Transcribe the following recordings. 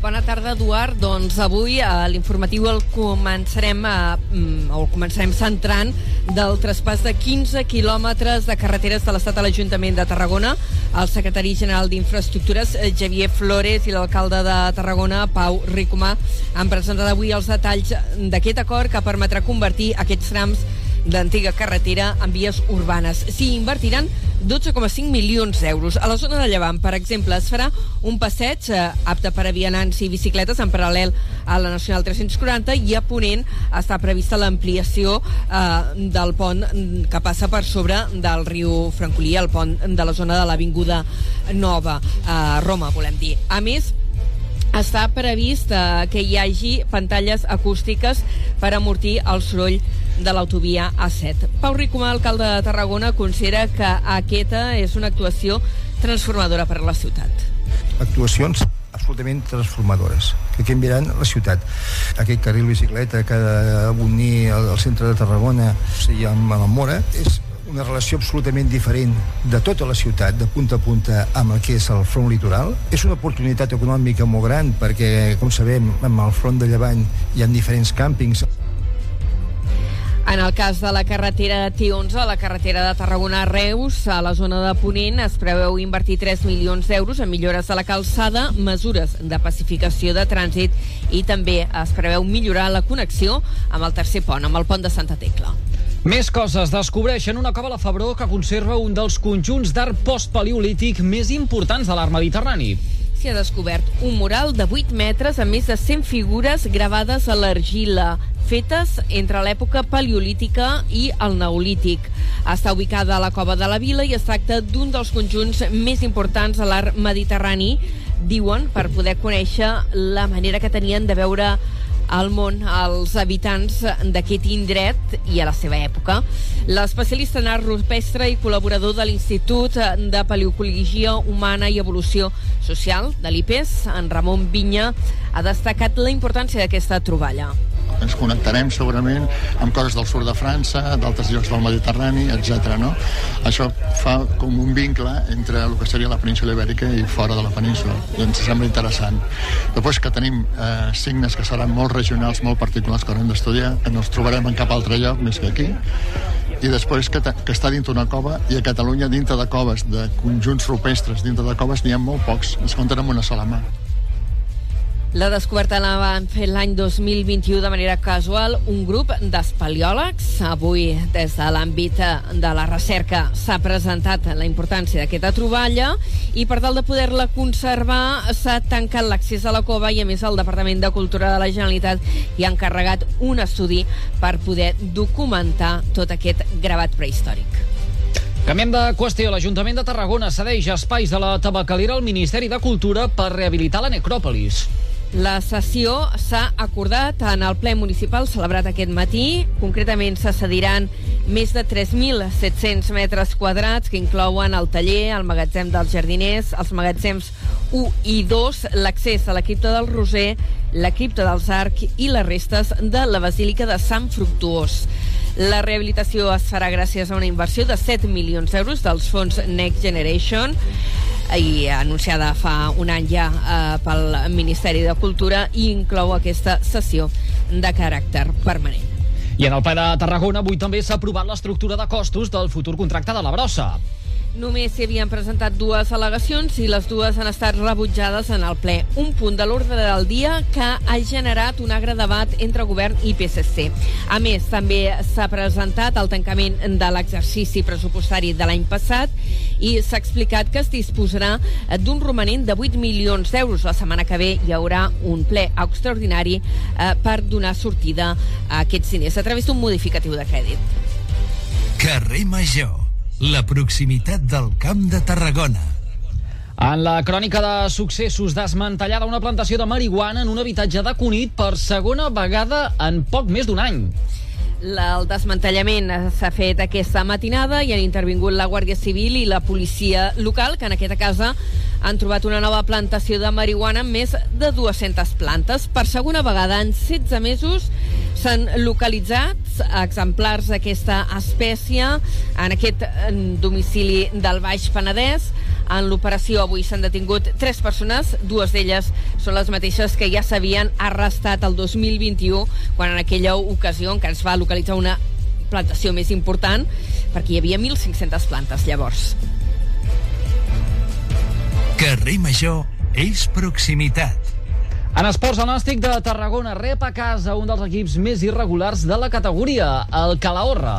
bona tarda, Eduard. Doncs avui a l'informatiu el començarem a, mm, o el començarem centrant del traspàs de 15 quilòmetres de carreteres de l'Estat a l'Ajuntament de Tarragona. El secretari general d'Infraestructures, eh, Javier Flores, i l'alcalde de Tarragona, Pau Ricomà, han presentat avui els detalls d'aquest acord que permetrà convertir aquests trams d'antiga carretera en vies urbanes. S'hi invertiran 12,5 milions d'euros. A la zona de Llevant, per exemple, es farà un passeig eh, apte per a vianants i bicicletes en paral·lel a la Nacional 340 i a Ponent està prevista l'ampliació eh, del pont que passa per sobre del riu Francolí, el pont de la zona de l'Avinguda Nova, a Roma, volem dir. A més, està previst eh, que hi hagi pantalles acústiques per amortir el soroll de l'autovia A7. Pau Ricomà, alcalde de Tarragona, considera que aquesta és una actuació transformadora per a la ciutat. Actuacions absolutament transformadores que canviaran la ciutat. Aquest carril bicicleta que ha d'unir al, centre de Tarragona o sigui, amb, amb Mora és una relació absolutament diferent de tota la ciutat, de punta a punta, amb el que és el front litoral. És una oportunitat econòmica molt gran perquè, com sabem, amb el front de Llevant hi ha diferents càmpings en el cas de la carretera T11, la carretera de Tarragona a Reus, a la zona de Ponent, es preveu invertir 3 milions d'euros en millores de la calçada, mesures de pacificació de trànsit i també es preveu millorar la connexió amb el tercer pont, amb el pont de Santa Tecla. Més coses. Descobreixen una cova a la Febró que conserva un dels conjunts d'art postpaleolític més importants de l'art mediterrani s'hi ha descobert un mural de 8 metres amb més de 100 figures gravades a l'argila, fetes entre l'època paleolítica i el neolític. Està ubicada a la Cova de la Vila i es tracta d'un dels conjunts més importants de l'art mediterrani, diuen, per poder conèixer la manera que tenien de veure al món als habitants d'aquest indret i a la seva època. L'especialista en art rupestre i col·laborador de l'Institut de Paleocologia Humana i Evolució Social de l'IPES, en Ramon Vinya, ha destacat la importància d'aquesta troballa ens connectarem segurament amb coses del sud de França, d'altres llocs del Mediterrani, etc. No? Això fa com un vincle entre el que seria la península ibèrica i fora de la península. I ens sembla interessant. Després que tenim eh, signes que seran molt regionals, molt particulars que haurem d'estudiar, que no els trobarem en cap altre lloc més que aquí, i després que, que està dintre una cova i a Catalunya dintre de coves, de conjunts rupestres dintre de coves n'hi ha molt pocs, es compten amb una sola mà. La descoberta la van fer l'any 2021 de manera casual un grup d'espeleòlegs. Avui, des de l'àmbit de la recerca, s'ha presentat la importància d'aquesta troballa i per tal de poder-la conservar s'ha tancat l'accés a la cova i a més el Departament de Cultura de la Generalitat hi ha encarregat un estudi per poder documentar tot aquest gravat prehistòric. Canviem de qüestió. L'Ajuntament de Tarragona cedeix espais de la tabacalera al Ministeri de Cultura per rehabilitar la necròpolis. La sessió s'ha acordat en el ple municipal celebrat aquest matí. Concretament se cediran més de 3.700 metres quadrats que inclouen el taller, el magatzem dels jardiners, els magatzems 1 i 2, l'accés a la cripta del Roser, la cripta dels Arc i les restes de la Basílica de Sant Fructuós. La rehabilitació es farà gràcies a una inversió de 7 milions d'euros dels fons Next Generation i anunciada fa un any ja eh, pel Ministeri de Cultura i inclou aquesta sessió de caràcter permanent. I en el ple de Tarragona avui també s'ha aprovat l'estructura de costos del futur contracte de la brossa. Només s'hi havien presentat dues al·legacions i les dues han estat rebutjades en el ple. Un punt de l'ordre del dia que ha generat un agre debat entre govern i PSC. A més, també s'ha presentat el tancament de l'exercici pressupostari de l'any passat i s'ha explicat que es disposarà d'un romanent de 8 milions d'euros. La setmana que ve hi haurà un ple extraordinari eh, per donar sortida a aquests diners a través d'un modificatiu de crèdit. Carrer Major la proximitat del Camp de Tarragona. En la crònica de successos desmantellada una plantació de marihuana en un habitatge de Cunit per segona vegada en poc més d'un any. El desmantellament s'ha fet aquesta matinada i han intervingut la Guàrdia Civil i la policia local, que en aquesta casa han trobat una nova plantació de marihuana amb més de 200 plantes. Per segona vegada en 16 mesos s'han localitzat exemplars d'aquesta espècie en aquest domicili del Baix Penedès. En l'operació avui s'han detingut tres persones, dues d'elles són les mateixes que ja s'havien arrestat el 2021, quan en aquella ocasió encara es va localitzar una plantació més important, perquè hi havia 1.500 plantes llavors. Carrer Major és proximitat. En esports, el Nàstic de Tarragona rep a casa un dels equips més irregulars de la categoria, el Calahorra.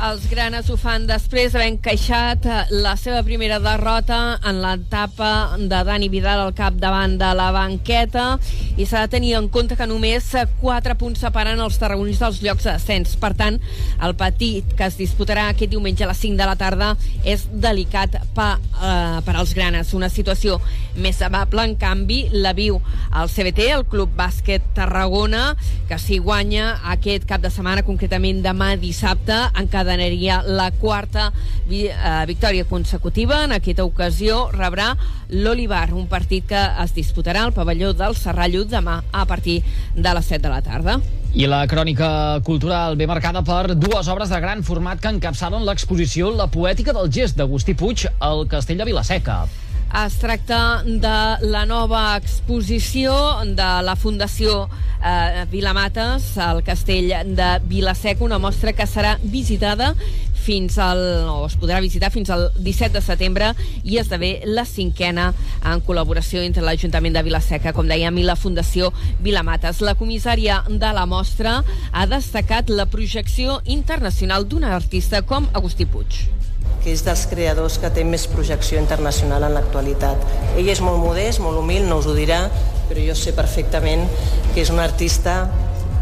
Els granes ho fan després d'haver encaixat eh, la seva primera derrota en l'etapa de Dani Vidal al cap davant de la banqueta i s'ha de tenir en compte que només 4 punts separen els tarragonins dels llocs de descens. Per tant, el petit que es disputarà aquest diumenge a les 5 de la tarda és delicat per, eh, per als granes. Una situació més amable, en canvi, la viu el CBT, el Club Bàsquet Tarragona, que si guanya aquest cap de setmana, concretament demà dissabte, encara encadenaria la quarta eh, victòria consecutiva. En aquesta ocasió rebrà l'Olivar, un partit que es disputarà al pavelló del Serrallo demà a partir de les 7 de la tarda. I la crònica cultural ve marcada per dues obres de gran format que encapçalen l'exposició La poètica del gest d'Agustí Puig al Castell de Vilaseca. Es tracta de la nova exposició de la Fundació eh, Vilamates al castell de Vilaseca, una mostra que serà visitada fins al, o es podrà visitar fins al 17 de setembre i esdevé la cinquena en col·laboració entre l'Ajuntament de Vilaseca, com dèiem, i la Fundació Vilamates. La comissària de la mostra ha destacat la projecció internacional d'un artista com Agustí Puig que és dels creadors que té més projecció internacional en l'actualitat. Ell és molt modest, molt humil, no us ho dirà, però jo sé perfectament que és un artista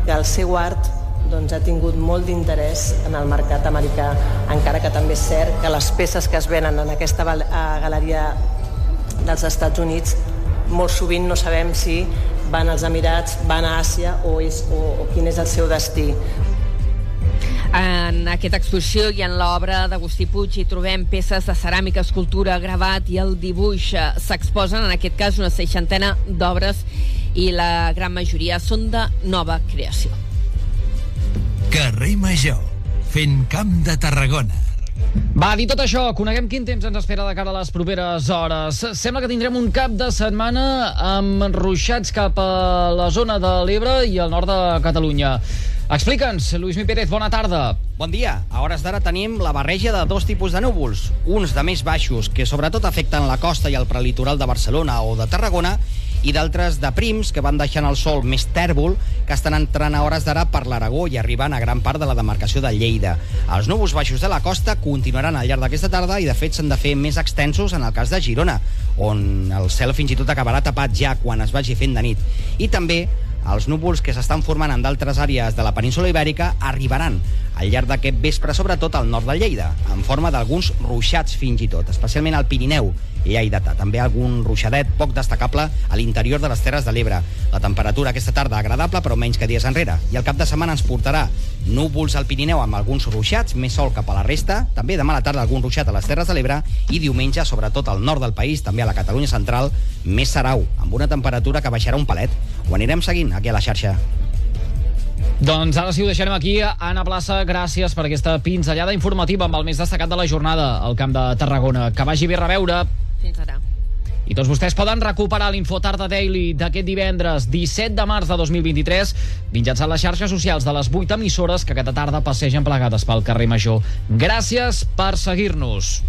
que el seu art doncs, ha tingut molt d'interès en el mercat americà, encara que també és cert que les peces que es venen en aquesta galeria dels Estats Units molt sovint no sabem si van als Emirats, van a Àsia o, és, o, o quin és el seu destí. En aquesta exposició i en l'obra d'Agustí Puig hi trobem peces de ceràmica, escultura, gravat i el dibuix. S'exposen, en aquest cas, una seixantena d'obres i la gran majoria són de nova creació. Carrer Major, fent camp de Tarragona. Va, dit tot això, coneguem quin temps ens espera de cara a les properes hores. Sembla que tindrem un cap de setmana amb ruixats cap a la zona de l'Ebre i al nord de Catalunya. Explica'ns, Lluís Mi Pérez, bona tarda. Bon dia. A hores d'ara tenim la barreja de dos tipus de núvols. Uns de més baixos, que sobretot afecten la costa i el prelitoral de Barcelona o de Tarragona, i d'altres de prims que van deixant el sol més tèrbol que estan entrant a hores d'ara per l'Aragó i arribant a gran part de la demarcació de Lleida. Els núvols baixos de la costa continuaran al llarg d'aquesta tarda i de fet s'han de fer més extensos en el cas de Girona, on el cel fins i tot acabarà tapat ja quan es vagi fent de nit. I també els núvols que s'estan formant en d'altres àrees de la península ibèrica arribaran al llarg d'aquest vespre, sobretot al nord de Lleida, en forma d'alguns ruixats fins i tot, especialment al Pirineu, Lleidatà. També algun ruixadet poc destacable a l'interior de les Terres de l'Ebre. La temperatura aquesta tarda agradable, però menys que dies enrere. I el cap de setmana ens portarà núvols al Pirineu amb alguns ruixats, més sol cap a la resta, també demà a la tarda algun ruixat a les Terres de l'Ebre i diumenge, sobretot al nord del país, també a la Catalunya central, més serau, amb una temperatura que baixarà un palet. Ho anirem seguint aquí a la xarxa. Doncs ara sí ho deixarem aquí. Anna Plaça, gràcies per aquesta pinzellada informativa amb el més destacat de la jornada al Camp de Tarragona. Que vagi bé reveure. Fins ara. I tots vostès poden recuperar l'Infotarda Daily d'aquest divendres 17 de març de 2023 mitjançant les xarxes socials de les 8 emissores que aquesta tarda passegen plegades pel carrer Major. Gràcies per seguir-nos.